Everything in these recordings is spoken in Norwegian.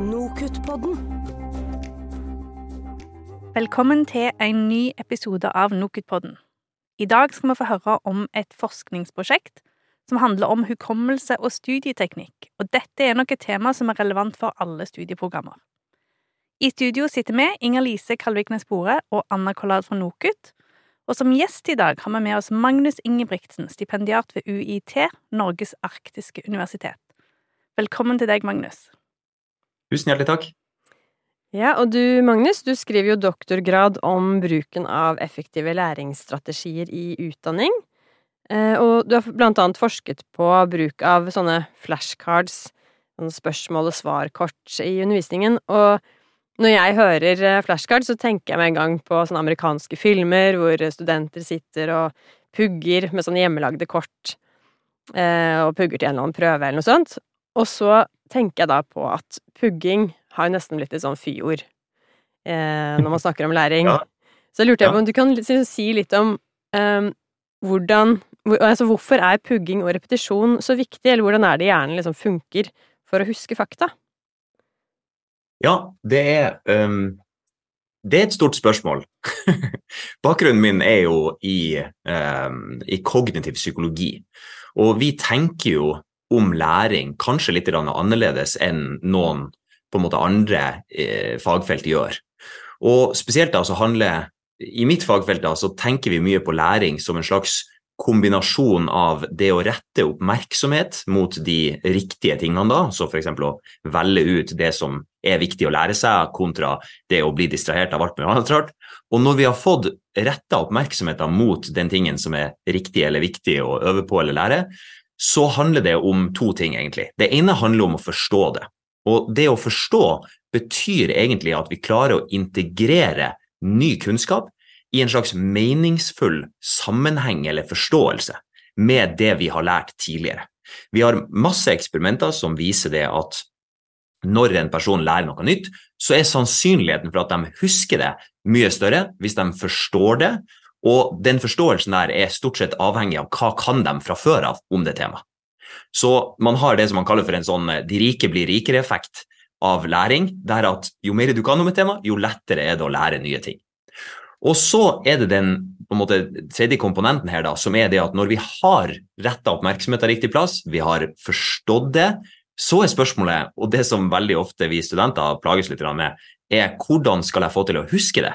Nokutt-podden. Velkommen til en ny episode av Nokutt-podden. I dag skal vi få høre om et forskningsprosjekt som handler om hukommelse og studieteknikk, og dette er nok et tema som er relevant for alle studieprogrammer. I studio sitter vi, Inger-Lise Kalviknes Bore og Anna Collard fra NOKUT, og som gjest i dag har vi med oss Magnus Ingebrigtsen, stipendiat ved UiT, Norges arktiske universitet. Velkommen til deg, Magnus. Tusen hjertelig takk. Ja, og du Magnus, du skriver jo doktorgrad om bruken av effektive læringsstrategier i utdanning. Eh, og du har blant annet forsket på bruk av sånne flashcards, sånne spørsmål- og svarkort i undervisningen. Og når jeg hører flashcards, flashcard, så tenker jeg med en gang på sånne amerikanske filmer hvor studenter sitter og pugger med sånne hjemmelagde kort, eh, og pugger til en eller annen prøve eller noe sånt. Og så tenker jeg da på at pugging har jo nesten blitt et sånn fyord eh, når man snakker om læring. Ja. Så lurte jeg på om du kan si litt om eh, hvordan Altså hvorfor er pugging og repetisjon så viktig, eller hvordan er det hjernen liksom funker for å huske fakta? Ja, det er, um, det er et stort spørsmål. Bakgrunnen min er jo i, um, i kognitiv psykologi. Og vi tenker jo om læring kanskje litt annerledes enn noen på en måte andre eh, fagfelt gjør. Og spesielt da så handler I mitt fagfelt da så tenker vi mye på læring som en slags kombinasjon av det å rette oppmerksomhet mot de riktige tingene, da, så f.eks. å velge ut det som er viktig å lære seg, kontra det å bli distrahert av alt mulig annet rart. Og når vi har fått retta oppmerksomheten mot den tingen som er riktig eller viktig å øve på eller lære, så handler det om to ting, egentlig. Det ene handler om å forstå det. Og det å forstå betyr egentlig at vi klarer å integrere ny kunnskap i en slags meningsfull sammenheng eller forståelse med det vi har lært tidligere. Vi har masse eksperimenter som viser det at når en person lærer noe nytt, så er sannsynligheten for at de husker det mye større hvis de forstår det, og den forståelsen der er stort sett avhengig av hva kan de fra før av om det temaet. Så man har det som man kaller for en sånn de rike blir rikere-effekt av læring, der at jo mer du kan om et tema, jo lettere er det å lære nye ting. Og så er det den måte, tredje komponenten her, da, som er det at når vi har retta oppmerksomheten riktig plass, vi har forstått det, så er spørsmålet, og det som veldig ofte vi studenter plages litt med, er hvordan skal jeg få til å huske det?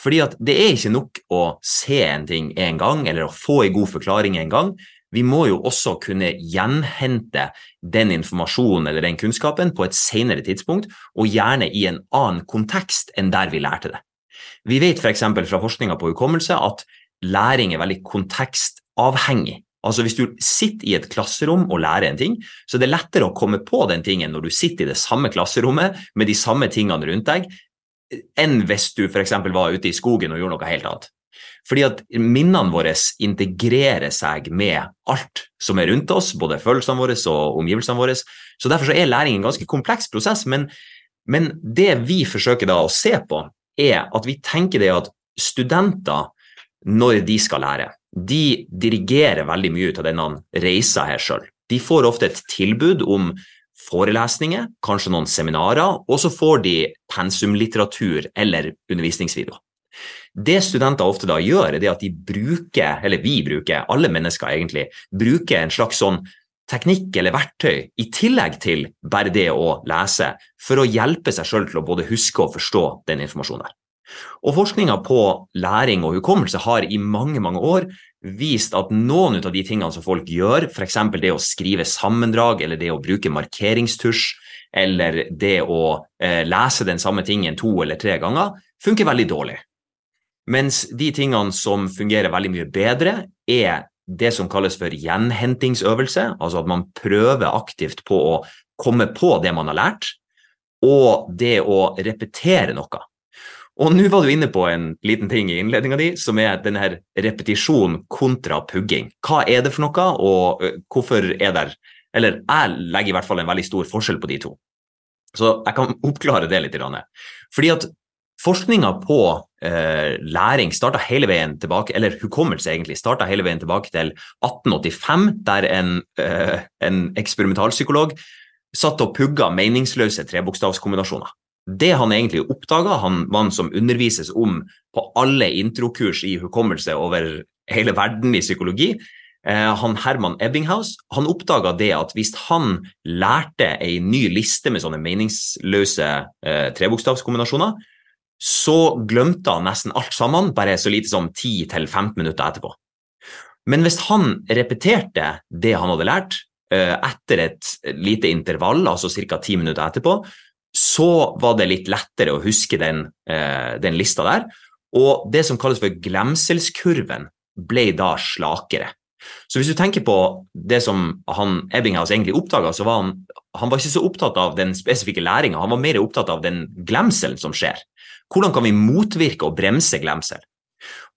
Fordi at det er ikke nok å se en ting en gang, eller å få en god forklaring en gang. Vi må jo også kunne gjenhente den informasjonen eller den kunnskapen på et senere tidspunkt, og gjerne i en annen kontekst enn der vi lærte det. Vi vet f.eks. fra forskninga på hukommelse at læring er veldig kontekstavhengig. Altså Hvis du sitter i et klasserom og lærer en ting, så er det lettere å komme på den tingen når du sitter i det samme klasserommet med de samme tingene rundt deg, enn hvis du f.eks. var ute i skogen og gjorde noe helt annet. Fordi at minnene våre integrerer seg med alt som er rundt oss, både følelsene våre og omgivelsene våre. Så derfor så er læring en ganske kompleks prosess. Men, men det vi forsøker da å se på, er at vi tenker det at studenter, når de skal lære, de dirigerer veldig mye ut av denne reisa her sjøl. De får ofte et tilbud om forelesninger, kanskje noen seminarer, og så får de pensumlitteratur eller undervisningsvideoer. Det studenter ofte da gjør, er at de bruker, eller vi bruker, alle mennesker egentlig, bruker en slags sånn teknikk eller verktøy i tillegg til bare det å lese, for å hjelpe seg sjøl til å både huske og forstå den informasjonen. Og Forskninga på læring og hukommelse har i mange mange år vist at noen av de tingene som folk gjør, f.eks. det å skrive sammendrag eller det å bruke markeringstusj eller det å eh, lese den samme tingen to eller tre ganger, funker veldig dårlig. Mens de tingene som fungerer veldig mye bedre, er det som kalles for gjenhentingsøvelse, altså at man prøver aktivt på å komme på det man har lært, og det å repetere noe. Og nå var du inne på en liten ting i innledninga di, som er denne repetisjon kontra pugging. Hva er det for noe, og hvorfor er det Eller jeg legger i hvert fall en veldig stor forskjell på de to. Så jeg kan oppklare det litt. Fordi at forskninga på eh, læring starta hele veien tilbake, eller hukommelse egentlig, starta hele veien tilbake til 1885, der en, eh, en eksperimentalpsykolog satt og pugga meningsløse trebokstavskombinasjoner. Det han egentlig oppdaga, han mannen som undervises om på alle introkurs i hukommelse over hele verden i psykologi, eh, han Herman Ebbinghaus, han oppdaga det at hvis han lærte ei ny liste med sånne meningsløse eh, trebokstavskombinasjoner, så glemte han nesten alt sammen, bare så lite som 10-15 minutter etterpå. Men hvis han repeterte det han hadde lært, eh, etter et lite intervall, altså ca. ti minutter etterpå, så var det litt lettere å huske den, eh, den lista der. Og det som kalles for glemselskurven, ble da slakere. Så hvis du tenker på det som han Ebbinghaus egentlig oppdaga, så var han, han var ikke så opptatt av den spesifikke læringa, han var mer opptatt av den glemselen som skjer. Hvordan kan vi motvirke og bremse glemsel?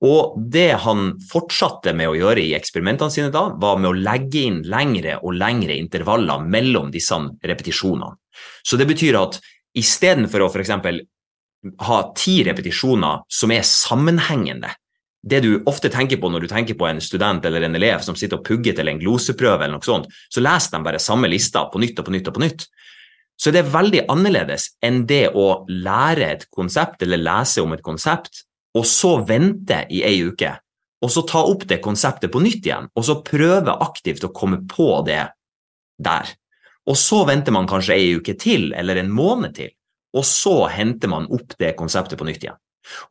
Og det han fortsatte med å gjøre i eksperimentene sine da, var med å legge inn lengre og lengre intervaller mellom disse repetisjonene. Så det betyr at istedenfor å f.eks. ha ti repetisjoner som er sammenhengende, det du ofte tenker på når du tenker på en student eller en elev som sitter og pugger til en gloseprøve, eller noe sånt, så leser de bare samme lista på nytt og på nytt og på nytt. Så det er veldig annerledes enn det å lære et konsept eller lese om et konsept, og så vente i ei uke, og så ta opp det konseptet på nytt igjen, og så prøve aktivt å komme på det der. Og så venter man kanskje ei uke til, eller en måned til, og så henter man opp det konseptet på nytt igjen.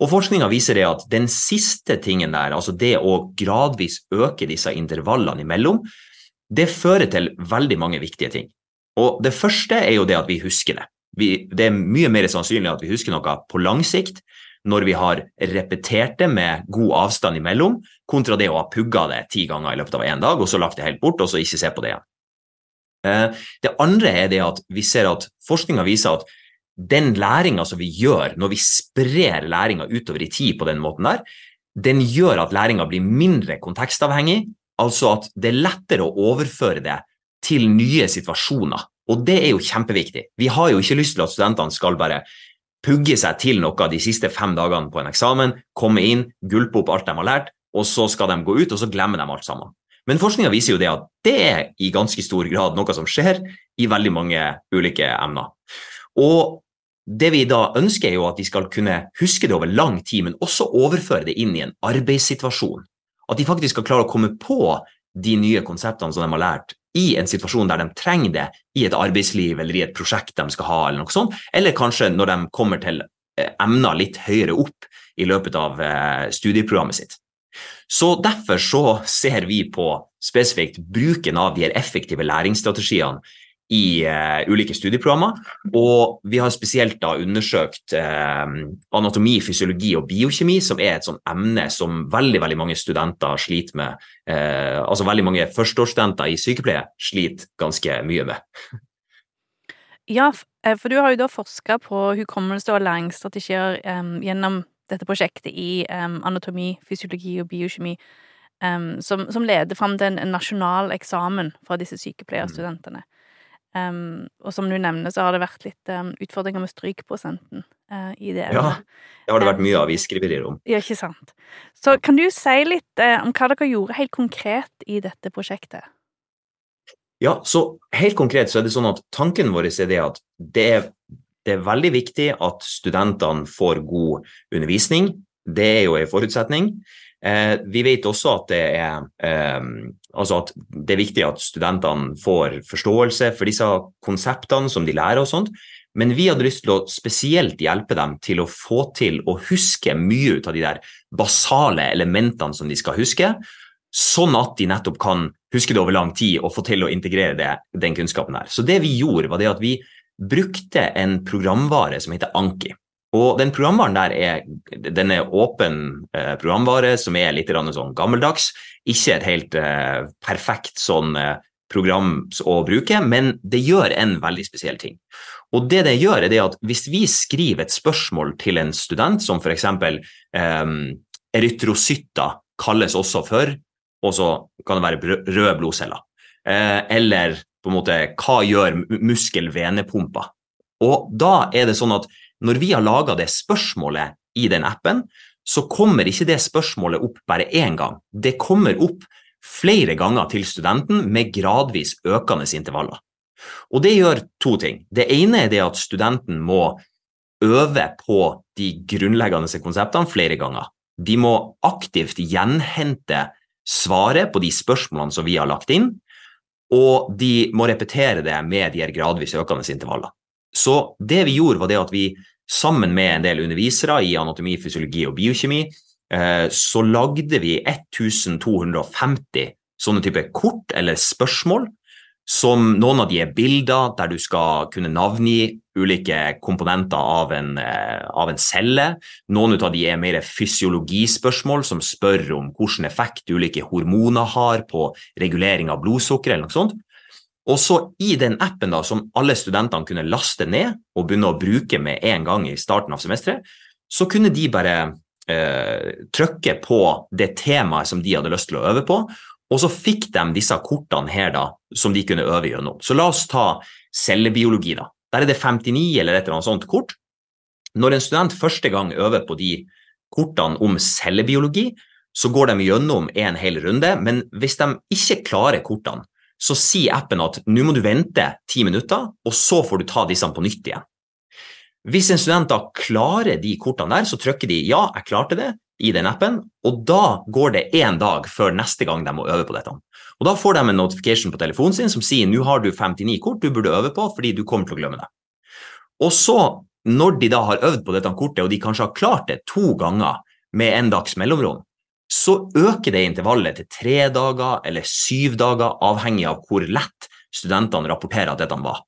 Og Forskninga viser det at den siste tingen der, altså det å gradvis øke disse intervallene imellom, det fører til veldig mange viktige ting. Og Det første er jo det at vi husker det. Vi, det er mye mer sannsynlig at vi husker noe på lang sikt når vi har repetert det med god avstand imellom, kontra det å ha pugga det ti ganger i løpet av én dag og så lagt det helt bort og så ikke se på det igjen. Eh, det andre er det at vi ser at forskninga viser at den læringa som vi gjør når vi sprer læringa utover i tid på den måten der, den gjør at læringa blir mindre kontekstavhengig, altså at det er lettere å overføre det til nye situasjoner. Og det er jo kjempeviktig. Vi har jo ikke lyst til at studentene skal bare pugge seg til noe de siste fem dagene på en eksamen, komme inn, gulpe opp alt de har lært, og så skal de gå ut, og så glemmer de alt sammen. Men forskninga viser jo det at det er i ganske stor grad noe som skjer i veldig mange ulike emner. Og det vi da ønsker, er jo at de skal kunne huske det over lang tid, men også overføre det inn i en arbeidssituasjon. At de faktisk skal klare å komme på de nye konseptene som de har lært, i en situasjon der de trenger det i et arbeidsliv eller i et prosjekt de skal ha, eller noe sånt, eller kanskje når de kommer til eh, emner litt høyere opp i løpet av eh, studieprogrammet sitt. Så Derfor så ser vi på spesifikt bruken av de effektive læringsstrategiene i uh, ulike studieprogrammer. Og vi har spesielt da undersøkt uh, anatomi, fysiologi og biokjemi, som er et sånt emne som veldig veldig mange studenter sliter med. Uh, altså veldig mange førsteårsstudenter i sykepleie sliter ganske mye med. Ja, for du har jo da forska på hukommelse og læringsstrategier um, gjennom dette prosjektet i um, anatomi, fysiologi og biokjemi, um, som, som, leder fram til en nasjonal eksamen fra disse sykepleierstudentene. Um, og som du nevner, så har det vært litt utfordringer med strykprosenten uh, i det. Ja, det har det vært mye avisskriverier om. Ja, ikke sant. Så kan du si litt uh, om hva dere gjorde helt konkret i dette prosjektet? Ja, så helt konkret så er det sånn at tanken vår er det at det er det er veldig viktig at studentene får god undervisning. Det er jo en forutsetning. Eh, vi vet også at det, er, eh, altså at det er viktig at studentene får forståelse for disse konseptene som de lærer og sånt. Men vi hadde lyst til å spesielt hjelpe dem til å få til å huske mye ut av de der basale elementene som de skal huske, sånn at de nettopp kan huske det over lang tid og få til å integrere det, den kunnskapen her. Så det vi gjorde, var det at vi brukte en programvare som heter Anki. Og den programvaren der er, den er åpen eh, programvare som er litt sånn gammeldags. Ikke et helt eh, perfekt sånn eh, program å bruke, men det gjør en veldig spesiell ting. Og det det gjør, er det at hvis vi skriver et spørsmål til en student, som f.eks. Eh, erytrocytter kalles også for, og så kan det være røde blodceller, eh, eller på en måte hva gjør muskel-venepumpa? Og da er det sånn at når vi har laga det spørsmålet i den appen, så kommer ikke det spørsmålet opp bare én gang. Det kommer opp flere ganger til studenten med gradvis økende intervaller. Og det gjør to ting. Det ene er det at studenten må øve på de grunnleggende konseptene flere ganger. De må aktivt gjenhente svaret på de spørsmålene som vi har lagt inn, og de må repetere det med de her gradvis økende intervaller. Så det vi gjorde, var det at vi sammen med en del undervisere i anatomi, fysiologi og biokjemi, eh, så lagde vi 1250 sånne type kort eller spørsmål som noen av de er bilder der du skal kunne navngi ulike komponenter av en, eh, av en celle. Noen av de er mer fysiologispørsmål som spør om hvilken effekt ulike hormoner har på regulering av blodsukker eller noe sånt. Og så i den appen da, som alle studentene kunne laste ned og begynne å bruke med en gang i starten av semesteret, så kunne de bare eh, trykke på det temaet som de hadde lyst til å øve på, og så fikk de disse kortene her da, som de kunne øve gjennom. Så la oss ta cellebiologi. da. Der er det 59 eller et eller annet sånt kort. Når en student første gang øver på de kortene om cellebiologi, så går de gjennom en hel runde, men hvis de ikke klarer kortene, så sier appen at nå må du vente ti minutter, og så får du ta disse på nytt igjen. Hvis en student da klarer de kortene der, så trykker de 'ja, jeg klarte det' i den appen, og da går det én dag før neste gang de må øve på dette. Og Da får de en notification på telefonen sin som sier 'nå har du 59 kort du burde øve på fordi du kommer til å glemme det'. Og så, når de da har øvd på dette kortet, og de kanskje har klart det to ganger med en dags mellomrom, så øker det intervallet til tre dager eller syv dager, avhengig av hvor lett studentene rapporterer at dette var.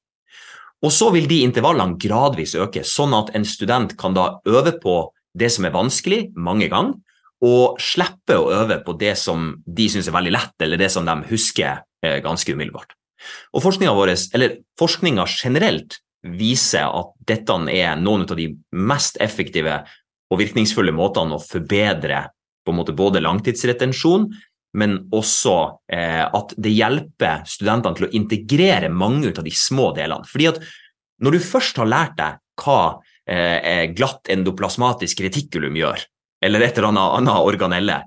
Og så vil de intervallene gradvis øke, sånn at en student kan da øve på det som er vanskelig, mange ganger, og slippe å øve på det som de syns er veldig lett, eller det som de husker eh, ganske umiddelbart. Og Forskninga vår, eller forskninga generelt viser at dette er noen av de mest effektive og virkningsfulle måtene å forbedre på en måte både langtidsretensjon, men også eh, at det hjelper studentene til å integrere mange av de små delene. Fordi at når du først har lært deg hva glatt endoplasmatisk retikulum gjør, eller et eller annet, annet organelle,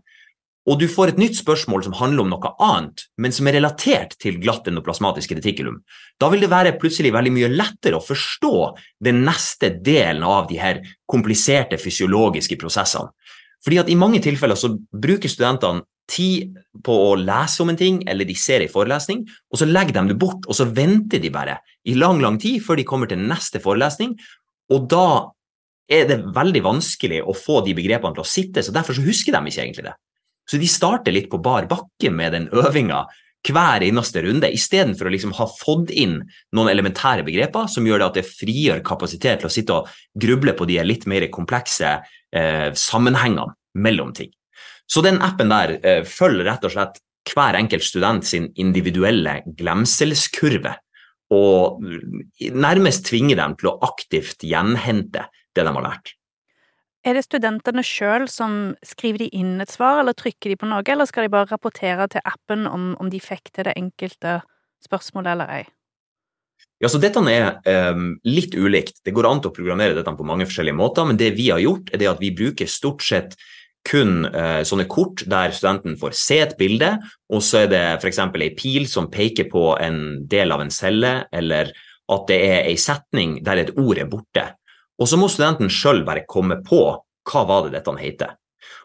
og du får et nytt spørsmål som handler om noe annet, men som er relatert til glatt endoplasmatisk retikulum, da vil det være plutselig veldig mye lettere å forstå den neste delen av de her kompliserte fysiologiske prosessene. Fordi at I mange tilfeller så bruker studentene tid på å lese om en ting, eller de ser en forelesning, og så legger de det bort, og så venter de bare i lang, lang tid før de kommer til neste forelesning, og da er det veldig vanskelig å få de begrepene til å sitte, så derfor så husker de ikke egentlig det. Så de starter litt på bar bakke med den øvinga hver eneste runde, istedenfor å liksom ha fått inn noen elementære begreper som gjør det at det frigjør kapasitet til å sitte og gruble på de litt mer komplekse eh, sammenhengene mellom ting. Så den appen der eh, følger rett og slett hver enkelt student sin individuelle glemselskurve, og nærmest tvinger dem til å aktivt gjenhente det de har lært. Er det studentene sjøl som skriver de inn et svar, eller trykker de på noe, eller skal de bare rapportere til appen om, om de fikk til det enkelte spørsmålet eller ei? Ja, så Dette er um, litt ulikt. Det går an å programmere dette på mange forskjellige måter, men det vi har gjort, er at vi bruker stort sett kun eh, sånne kort der studenten får se et bilde, og så er det f.eks. ei pil som peker på en del av en celle, eller at det er ei setning der et ord er borte. Og så må studenten sjøl bare komme på hva var det dette heter.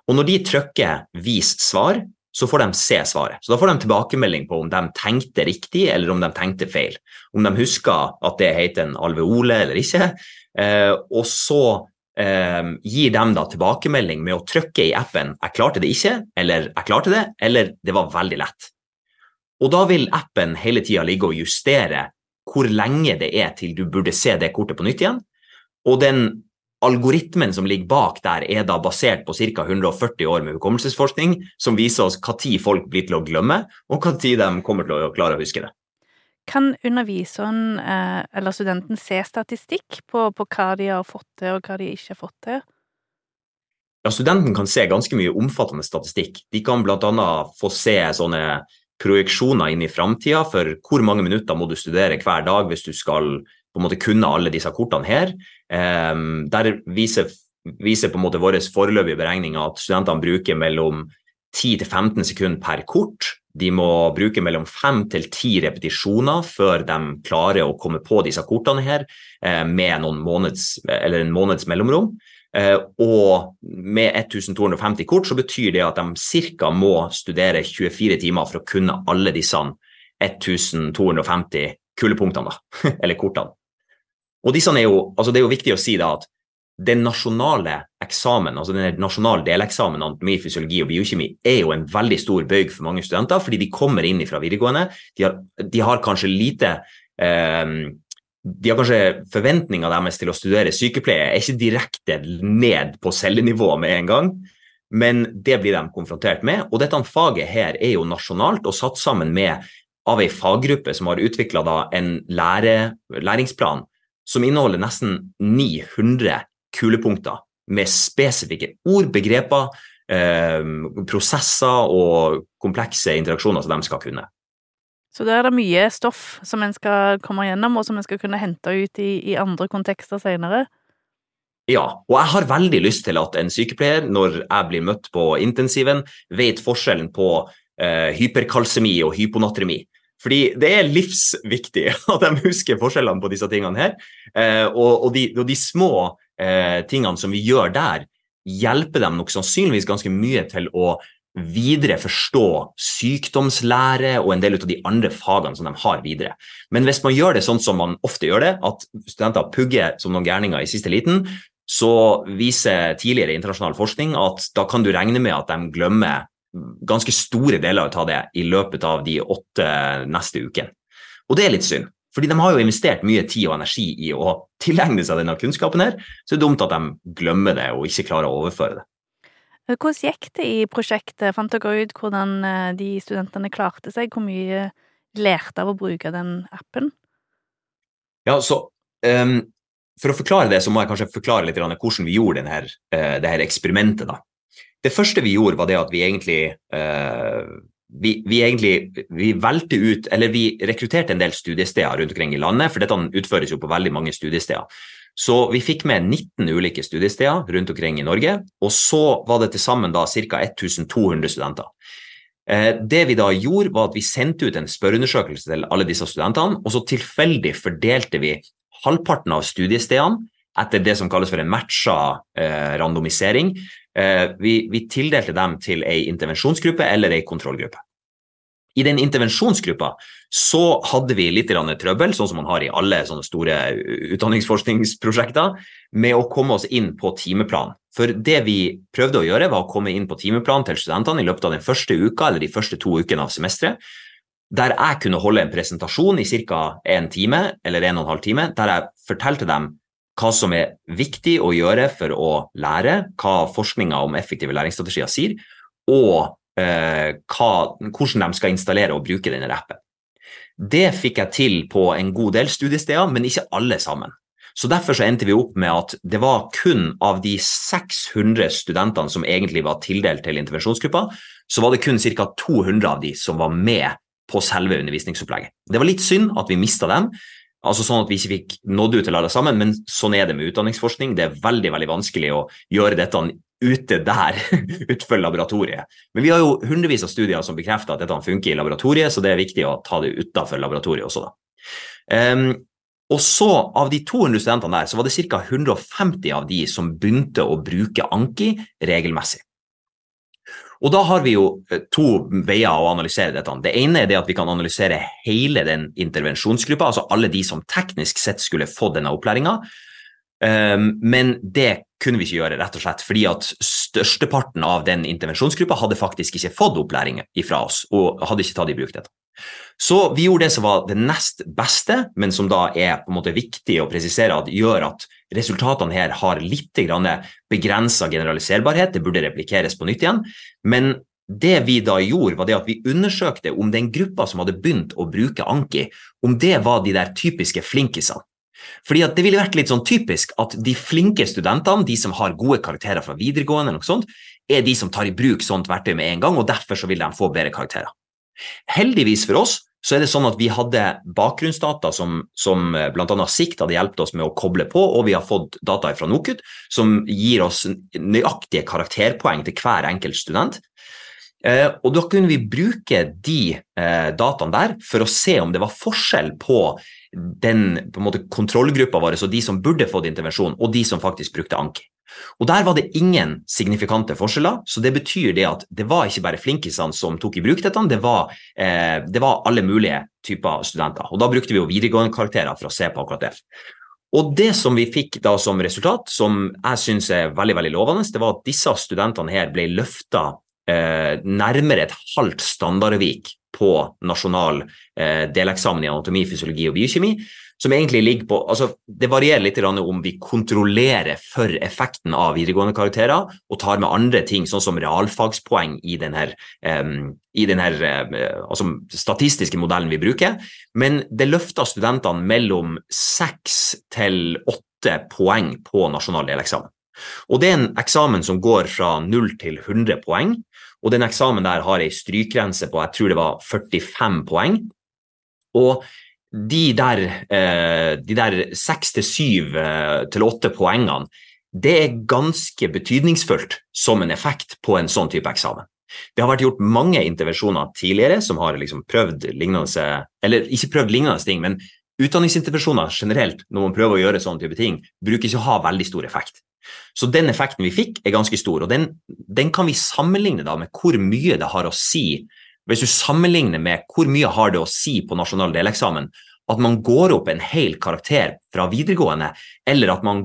Og når de trykker 'vis svar', så får de se svaret. Så da får de tilbakemelding på om de tenkte riktig eller om de tenkte feil. Om de husker at det heter en alveole eller ikke. Eh, og så eh, gir dem da tilbakemelding med å trykke i appen 'jeg klarte det ikke', eller 'jeg klarte det', eller 'det var veldig lett'. Og da vil appen hele tida ligge og justere hvor lenge det er til du burde se det kortet på nytt igjen. Og den algoritmen som ligger bak der, er da basert på ca. 140 år med hukommelsesforskning, som viser oss når folk blir til å glemme, og når de kommer til å klare å huske det. Kan underviseren eh, eller studenten se statistikk på, på, hva de har fått til, og hva de ikke har fått til? Ja, Studenten kan se ganske mye omfattende statistikk. De kan bl.a. få se sånne projeksjoner inn i framtida for hvor mange minutter må du studere hver dag hvis du skal på en måte kunne alle disse kortene her. Um, der viser, viser, på en måte våre foreløpige beregninger at studentene bruker mellom 10 15 sekunder per kort De må bruke mellom fem til ti repetisjoner før de klarer å komme på disse kortene her med med måneds, en måneds mellomrom. Eh, og med 1250 kort så betyr det at de ca. må studere 24 timer for å kunne alle disse 1250 kulepunktene, eller kortene. Og er jo, altså Det er jo viktig å si da at den nasjonale eksamen, altså den nasjonale deleksamen anatomi, fysiologi og biokjemi er jo en veldig stor bøyg for mange studenter, fordi de kommer inn fra videregående. De har, de har kanskje lite eh, de har kanskje forventninga deres til å studere sykepleie er ikke direkte ned på cellenivå med en gang, men det blir de konfrontert med. Og dette faget her er jo nasjonalt og satt sammen med av ei faggruppe som har utvikla en lære, læringsplan som inneholder nesten 900 kulepunkter med spesifikke ord, begreper, eh, prosesser og komplekse interaksjoner som de skal kunne. Så da er det mye stoff som en skal komme gjennom, og som en skal kunne hente ut i, i andre kontekster senere? Ja, og jeg har veldig lyst til at en sykepleier, når jeg blir møtt på intensiven, vet forskjellen på eh, hyperkalsemi og hyponatremi. Fordi det er livsviktig at de husker forskjellene på disse tingene her. Eh, og, og, de, og, de, små eh, tingene som vi gjør der, hjelper dem nok sannsynligvis ganske mye til å videre forstå sykdomslære og en del av de andre fagene som de har videre. Men hvis man gjør det sånn som man ofte gjør det, at studenter pugger som noen gærninger i siste liten, så viser tidligere internasjonal forskning at da kan du regne med at de glemmer ganske store deler av det i løpet av de åtte neste ukene. Og det er litt synd, fordi de har jo investert mye tid og energi i å tilegne seg denne kunnskapen her, så det er dumt at de glemmer det og ikke klarer å overføre det. Hvordan gikk det i prosjektet? Fant dere ut hvordan eh, de studentene klarte seg? Hvor mye lærte av å bruke den appen? Ja, så um, For å forklare det, så må jeg kanskje forklare litt hvordan vi gjorde denne, uh, det her eksperimentet. da. Det første vi gjorde, var det at vi egentlig uh, vi, vi, egentlig vi valgte ut, eller vi rekrutterte en del studiesteder rundt omkring i landet, for dette utføres jo på veldig mange studiesteder. Så vi fikk med 19 ulike studiesteder rundt omkring i Norge, og så var det til sammen da ca. 1200 studenter. Eh, det vi da gjorde, var at vi sendte ut en spørreundersøkelse til alle disse studentene, og så tilfeldig fordelte vi halvparten av studiestedene etter det som kalles for en matcha eh, randomisering, Eh, vi, vi, tildelte dem til ei intervensjonsgruppe eller ei kontrollgruppe. I den intervensjonsgruppa så hadde vi litt trøbbel, sånn som man har i alle store utdanningsforskningsprosjekter, med å komme oss inn på timeplan. For det vi prøvde å gjøre, var å komme inn på timeplan til studentene i løpet av den første uka eller de første to ukene av semesteret, der jeg kunne holde en presentasjon i ca. en time eller en og en halv time, der jeg fortalte dem hva som er viktig å gjøre for å lære, hva forskninga om effektive læringsstrategier sier, og hva, hvordan de skal installere og bruke denne appen. Det fikk jeg til på en god del studiesteder, men ikke alle sammen. Så Derfor så endte vi opp med at det var kun av de 600 studentene som egentlig var tildelt til intervensjonsgruppa, så var det kun ca. 200 av de som var med på selve undervisningsopplegget. Det var litt synd at vi mista dem, Altså sånn at vi ikke fikk nådd ut til alle sammen, men sånn er det med utdanningsforskning. Det er veldig veldig vanskelig å gjøre dette ute der, utenfor laboratoriet. Men vi har jo hundrevis av studier som bekrefter at dette funker i laboratoriet, så det er viktig å ta det utenfor laboratoriet også. da. Um, og så Av de 200 studentene der, så var det ca. 150 av de som begynte å bruke Anki regelmessig. Og da har vi jo eh, to veier å analysere dette. Det ene er det at vi kan analysere hele den intervensjonsgruppa, altså alle de som teknisk sett skulle fått denne opplæringa. Ehm, men det kunne vi ikke gjøre, rett og slett fordi at størsteparten av den intervensjonsgruppa hadde faktisk ikke fått opplæring fra oss, og hadde ikke tatt i bruk dette. Så vi gjorde det som var det nest beste, men som da er på en måte viktig å presisere at gjør at resultatene her har litt begrensa generaliserbarhet, det burde replikeres på nytt igjen. Men det vi da gjorde, var det at vi undersøkte om den gruppa som hadde begynt å bruke Anki, om det var de der typiske flinkisene. Fordi Det ville vært litt sånn typisk at de flinke studentene, de som har gode karakterer fra videregående, eller noe sånt, er de som tar i bruk sånt verktøy med en gang, og derfor så vil de få bedre karakterer. Heldigvis for oss så er det sånn at vi hadde bakgrunnsdata som, som eh, bl.a. Sikt hadde hjulpet oss med å koble på, og vi har fått data fra NOKUT som gir oss nøyaktige karakterpoeng til hver enkelt student. Eh, og da kunne vi bruke de eh, dataene der for å se om det var forskjell på den på måte, kontrollgruppa vår, så de som burde fått intervensjon, og de som faktisk brukte Anki. Og Der var det ingen signifikante forskjeller, så det betyr det at det var ikke bare flinkisene som tok i bruk dette, det var, eh, det var alle mulige typer studenter. Og Da brukte vi jo videregående karakterer for å se på akkurat det. Og Det som vi fikk da som resultat, som jeg syns er veldig veldig lovende, det var at disse studentene her ble løfta eh, nærmere et halvt standardvik på nasjonal eh, deleksamen i anatomi, fysiologi og biokjemi, som egentlig ligger på altså Det varierer litt om vi kontrollerer for effekten av videregående karakterer og tar med andre ting, sånn som realfagspoeng i denne, um, i denne uh, altså statistiske modellen vi bruker. Men det løfter studentene mellom seks til åtte poeng på nasjonal deleksamen. Og Det er en eksamen som går fra 0 til 100 poeng. Og den eksamen der har ei strykgrense på jeg tror det var 45 poeng. Og de der, eh, de der 6 til 7 eh, til 8 poengene, det er ganske betydningsfullt som en effekt på en sånn type eksamen. Det har vært gjort mange intervensjoner tidligere som har liksom prøvd lignende Eller ikke prøvd lignende ting, men utdanningsintervensjoner generelt, når man prøver å gjøre sånne type ting, bruker ikke å ha veldig stor effekt. Så den effekten vi fikk, er ganske stor. Og den, den kan vi sammenligne da med hvor mye det har å si. Hvis du sammenligner med hvor mye har det å si på nasjonal deleksamen at man går opp en hel karakter fra videregående, eller at man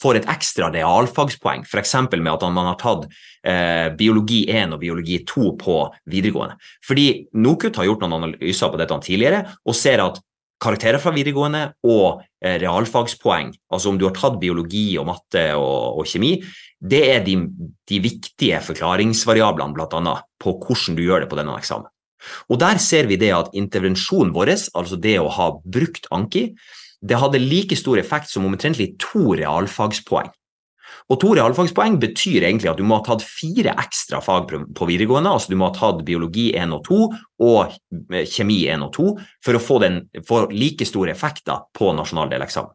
får et ekstra realfagspoeng, f.eks. med at man har tatt eh, biologi 1 og biologi 2 på videregående. Fordi NOKUT har gjort noen analyser på dette tidligere og ser at karakterer fra videregående og eh, realfagspoeng, altså om du har tatt biologi og matte og, og kjemi, det er de, de viktige forklaringsvariablene bl.a. på hvordan du gjør det på denne eksamen. Og Der ser vi det at intervensjonen vår, altså det å ha brukt Anki, det hadde like stor effekt som omtrentlig to realfagspoeng. Og to realfagspoeng betyr egentlig at du må ha tatt fire ekstra fag på videregående. altså Du må ha tatt biologi 1 og 2 og eh, kjemi 1 og 2 for å få, den, få like store effekter på nasjonal deleksamen.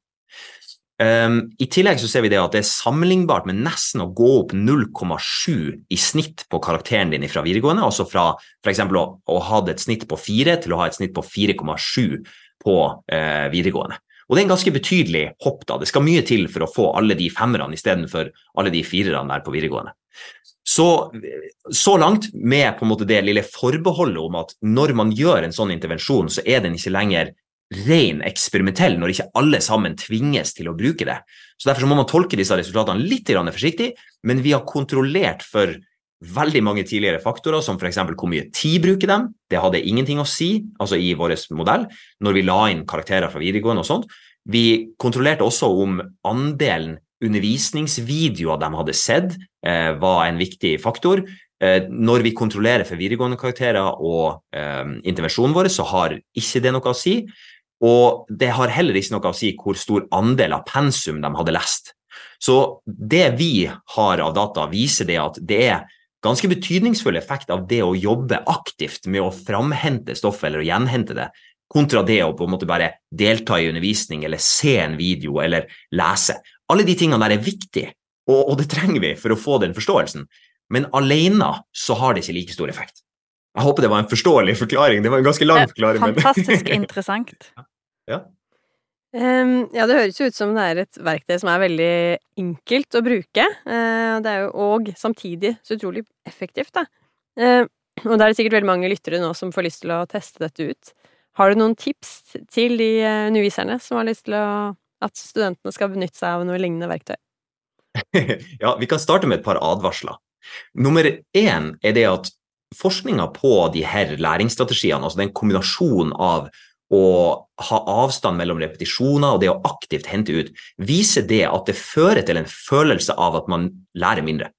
Um, I tillegg så ser vi det at det er sammenlignbart med nesten å gå opp 0,7 i snitt på karakteren din fra videregående. Altså fra f.eks. Å, å ha et snitt på 4 til å ha et snitt på 4,7 på uh, videregående. Og det er en ganske betydelig hopp. da. Det skal mye til for å få alle de femmerne istedenfor alle de firerne der på videregående. Så, så langt med på en måte det lille forbeholdet om at når man gjør en sånn intervensjon, så er den ikke lenger ren eksperimentell når ikke alle sammen tvinges til å bruke det. Så Derfor så må man tolke disse resultatene litt forsiktig, men vi har kontrollert for veldig mange tidligere faktorer, som f.eks. hvor mye tid bruker dem. Det hadde ingenting å si altså i vår modell når vi la inn karakterer fra videregående og sånt. Vi kontrollerte også om andelen undervisningsvideoer de hadde sett, eh, var en viktig faktor. Eh, når vi kontrollerer for videregående karakterer og eh, intervensjonen vår, så har ikke det noe å si. Og det har heller ikke noe å si hvor stor andel av pensum de hadde lest. Så det vi har av data, viser det at det er ganske betydningsfull effekt av det å jobbe aktivt med å framhente stoffet eller å gjenhente det, kontra det å på en måte bare delta i undervisning eller se en video eller lese. Alle de tingene der er viktige, og, og det trenger vi for å få den forståelsen. Men alene så har det ikke like stor effekt. Jeg håper det var en forståelig forklaring. Det var en ganske lang forklaring. Fantastisk interessant. ja. Um, ja, det høres jo ut som det er et verktøy som er veldig enkelt å bruke. Uh, det er jo og samtidig så utrolig effektivt, da. Uh, og da er det sikkert veldig mange lyttere nå som får lyst til å teste dette ut. Har du noen tips til de eh, underviserne som har lyst til å, at studentene skal benytte seg av noe lignende verktøy? ja, vi kan starte med et par advarsler. Nummer én er det at forskninga på de her læringsstrategiene, altså den kombinasjonen av å ha avstand mellom repetisjoner og det å aktivt hente ut, viser det at det fører til en følelse av at man lærer mindre.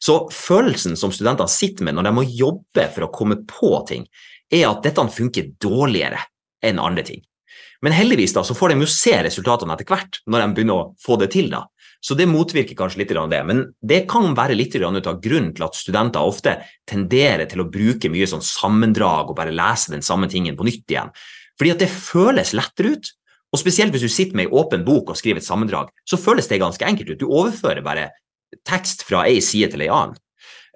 Så følelsen som studentene sitter med når de må jobbe for å komme på ting, er at dette funker dårligere enn andre ting. Men heldigvis da, så får de jo se resultatene etter hvert, når de begynner å få det til. da. Så det motvirker kanskje litt det. Men det kan være litt av grunnen til at studenter ofte tenderer til å bruke mye sånn sammendrag og bare lese den samme tingen på nytt igjen. Fordi at det føles lettere ut. Og spesielt hvis du sitter med ei åpen bok og skriver et sammendrag, så føles det ganske enkelt ut. Du overfører bare tekst fra ei side til ei annen.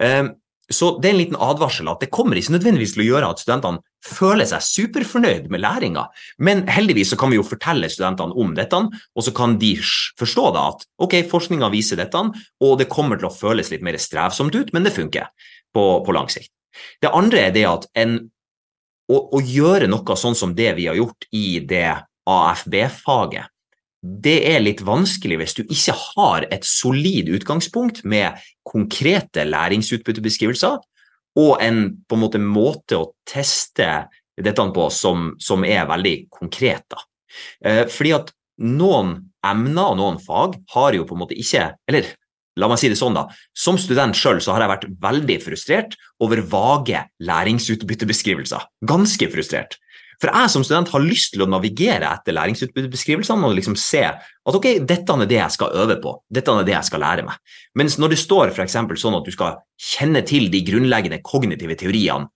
Ehm, så det er en liten advarsel at det kommer ikke nødvendigvis til å gjøre at studentene føler seg superfornøyd med læringa, men heldigvis så kan vi jo fortelle studentene om dette, og så kan de forstå da at ok, forskninga viser dette, og det kommer til å føles litt mer strevsomt ut, men det funker på, på lang sikt. Det andre er det at en, å, å gjøre noe sånn som det vi har gjort i det AFB-faget, det er litt vanskelig hvis du ikke har et solid utgangspunkt med konkrete læringsutbyttebeskrivelser og en, en måte, måte å teste dette på som, som er veldig konkret. Da. Eh, fordi at noen emner og noen fag har jo på en måte ikke Eller la meg si det sånn, da. Som student sjøl så har jeg vært veldig frustrert over vage læringsutbyttebeskrivelser. Ganske frustrert. For jeg som student har lyst til å navigere etter læringsutbyttebeskrivelsene og liksom se at ok, dette er det jeg skal øve på, dette er det jeg skal lære meg. Mens når det står f.eks. sånn at du skal kjenne til de grunnleggende kognitive teoriene,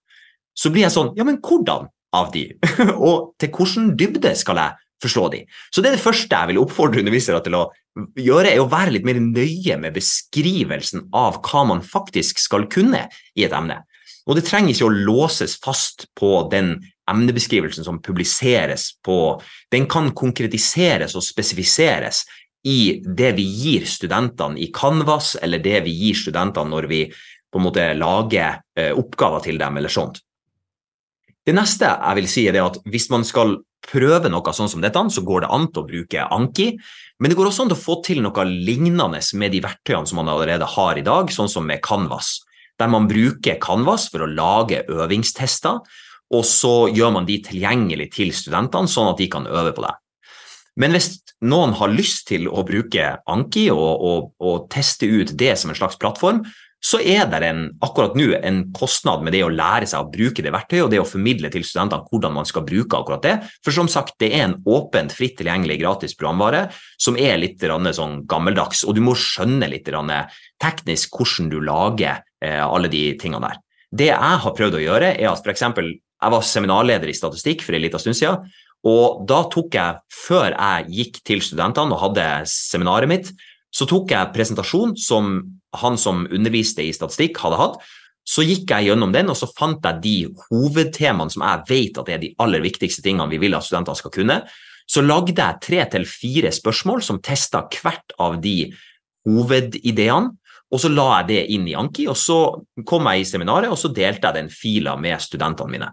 så blir jeg sånn ja, men hvordan av de? og til hvilken dybde skal jeg forstå de? Så det er det første jeg vil oppfordre undervisere til å gjøre, er å være litt mer nøye med beskrivelsen av hva man faktisk skal kunne i et emne. Og det trenger ikke å låses fast på den emnebeskrivelsen som publiseres på Den kan konkretiseres og spesifiseres i det vi gir studentene i Canvas, eller det vi gir studentene når vi på en måte lager eh, oppgaver til dem, eller sånt. Det neste jeg vil si er at hvis man skal prøve noe sånn som dette, så går det an til å bruke Anki. Men det går også an til å få til noe lignende med de verktøyene som man allerede har i dag, sånn som med Canvas der man bruker Canvas for å lage øvingstester, og så gjør man de tilgjengelig til studentene, sånn at de kan øve på det. Men hvis noen har lyst til å bruke Anki og, og, og teste ut det som en slags plattform, så er det en, akkurat nå en kostnad med det å lære seg å bruke det verktøyet og det å formidle til studentene hvordan man skal bruke akkurat det. For som sagt, det er en åpent, fritt tilgjengelig gratis programvare som er litt sånn gammeldags, og du må skjønne litt teknisk hvordan du lager eh, alle de tingene der. Det jeg har prøvd å gjøre, er at f.eks. jeg var seminarleder i statistikk for en liten stund siden. Og da tok jeg, før jeg gikk til studentene og hadde seminaret mitt, så tok jeg presentasjon som han som underviste i statistikk, hadde hatt. Så gikk jeg gjennom den, og så fant jeg de hovedtemaene som jeg vet at er de aller viktigste tingene vi vil at studentene skal kunne. Så lagde jeg tre til fire spørsmål som testa hvert av de hovedideene. Og så la jeg det inn i Anki, og så kom jeg i seminaret, og så delte jeg den fila med studentene mine.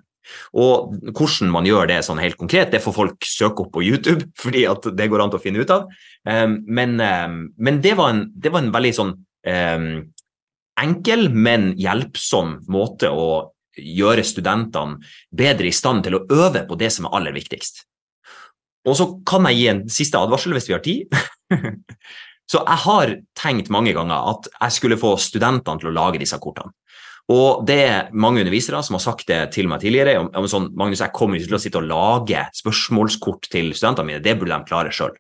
Og hvordan man gjør det sånn helt konkret, det får folk søke opp på YouTube, fordi at det går an å finne ut av. Ehm, men, ehm, men det, var en, det, var en, veldig sånn um, enkel, men hjelpsom måte å gjøre studentene bedre i stand til å øve på det som er aller viktigst. Og så kan jeg gi en siste advarsel hvis vi har tid. Så jeg har tenkt mange ganger at jeg skulle få studentene til å lage disse kortene. Og det er mange undervisere som har sagt det til meg tidligere. om sånn, Magnus, jeg kommer ikke til å sitte og lage spørsmålskort til studentene mine, det burde de klare sjøl.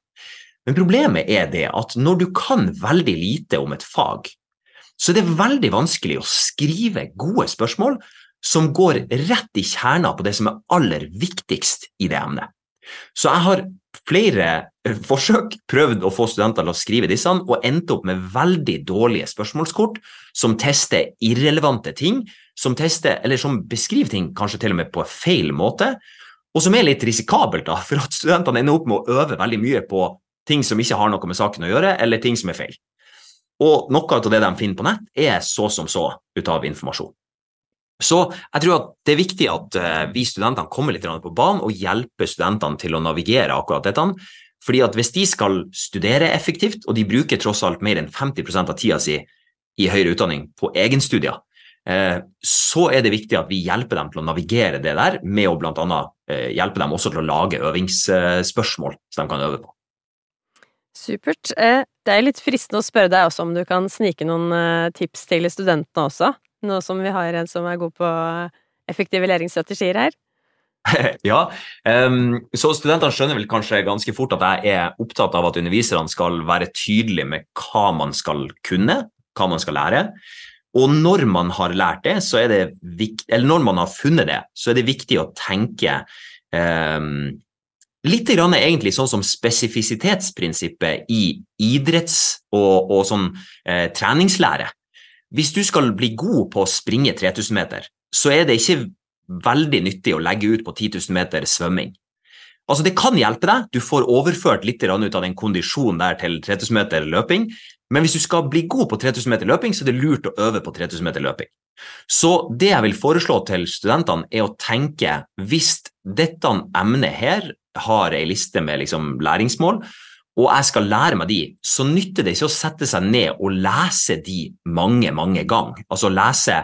Men problemet er det at når du kan veldig lite om et fag, så er det veldig vanskelig å skrive gode spørsmål som går rett i kjerna på det som er aller viktigst i det emnet. Så jeg har flere eh, forsøk prøvd å få studenter til å skrive disse, og endte opp med veldig dårlige spørsmålskort som tester irrelevante ting, som, tester, som beskriver ting kanskje til og med på feil måte, og som er litt risikabelt, da, for at studentene ender opp med å øve veldig mye på ting som ikke har noe med saken å gjøre, eller ting som er feil. Og noe av det de finner på nett, er så som så ut av informasjon. Så jeg tror at det er viktig at uh, vi studentene kommer litt på banen og hjelper studentene til å navigere akkurat dette. Fordi at hvis de skal studere effektivt, og de bruker tross alt mer enn 50% av tida si i høyere utdanning på egenstudier, uh, så er det viktig at vi hjelper dem til å navigere det der, med å bl.a. Eh, hjelpe dem også til å lage øvingsspørsmål som de kan øve på. Supert. Det er litt fristende å spørre deg også om du kan snike noen tips til studentene også? Nå som vi har en som er god på effektive læringsstrategier her? ja, um, så studentene skjønner vel kanskje ganske fort at jeg er opptatt av at underviserne skal være tydelige med hva man skal kunne, hva man skal lære. Og når man har lært det, så er det viktig, eller når man har funnet det, så er det viktig å tenke um, litt grann egentlig sånn som spesifisitetsprinsippet i idretts- og, og sånn eh, treningslære. Hvis du skal bli god på å springe 3000 meter, så er det ikke veldig nyttig å legge ut på 10 000 meter svømming. Altså Det kan hjelpe deg, du får overført litt ut av den kondisjonen der til 3000 meter løping, men hvis du skal bli god på 3000 meter løping, så er det lurt å øve på 3000 meter løping. Så det jeg vil foreslå til studentene, er å tenke hvis dette emnet her har ei liste med liksom læringsmål, og jeg skal lære meg de, så nytter det ikke å sette seg ned og lese de mange, mange ganger. Altså lese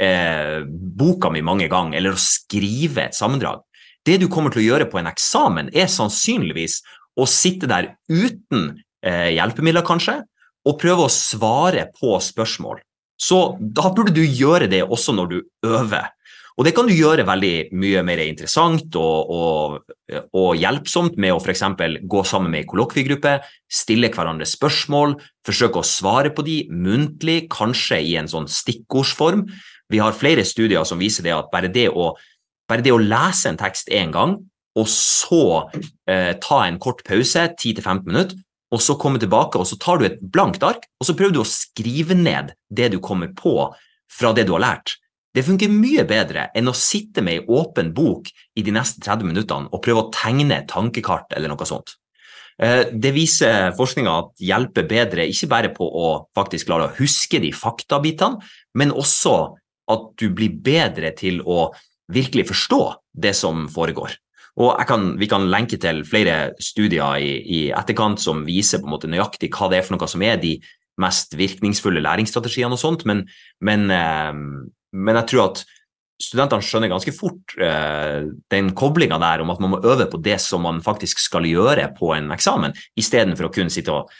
eh, boka mi mange ganger, eller å skrive et sammendrag. Det du kommer til å gjøre på en eksamen, er sannsynligvis å sitte der uten eh, hjelpemidler, kanskje, og prøve å svare på spørsmål. Så da burde du gjøre det også når du øver. Og det kan du gjøre veldig mye mer interessant og, og, og hjelpsomt med å f.eks. gå sammen med ei kollokviegruppe, stille hverandre spørsmål, forsøke å svare på de muntlig, kanskje i en sånn stikkordsform. Vi har flere studier som viser det at bare det å, bare det å lese en tekst én gang, og så eh, ta en kort pause, 10-15 minutter, og så komme tilbake, og så tar du et blankt ark, og så prøver du å skrive ned det du kommer på fra det du har lært. Det funker mye bedre enn å sitte med ei åpen bok i de neste 30 minuttene og prøve å tegne et tankekart eller noe sånt. Eh, det viser forskninga at hjelper bedre ikke bare på å faktisk klare å huske de faktabitene, men også at du blir bedre til å virkelig forstå det som foregår. Og kan, Vi kan lenke til flere studier i, i, etterkant som viser på en måte nøyaktig hva det er for noe som er de mest virkningsfulle læringsstrategiene og sånt, men, men eh, men jeg tror at studentene skjønner ganske fort eh, den koblinga der om at man må øve på det som man faktisk skal gjøre på en eksamen, istedenfor å kunne sitte og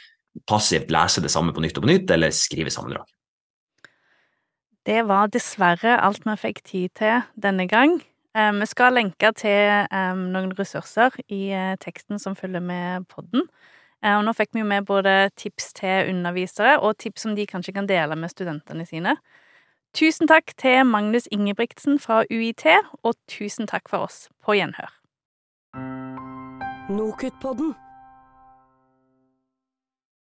passivt lese det samme på nytt og på nytt, eller skrive sammendrag. Det var dessverre alt vi fikk tid til denne gang. Eh, vi skal lenke til eh, noen ressurser i eh, teksten som følger med podden. Og nå fikk vi jo med både tips til undervisere og tips som de kanskje kan dele med studentene sine. Tusen takk til Magnus Ingebrigtsen fra UiT, og tusen takk for oss. På gjenhør. Nokutpodden.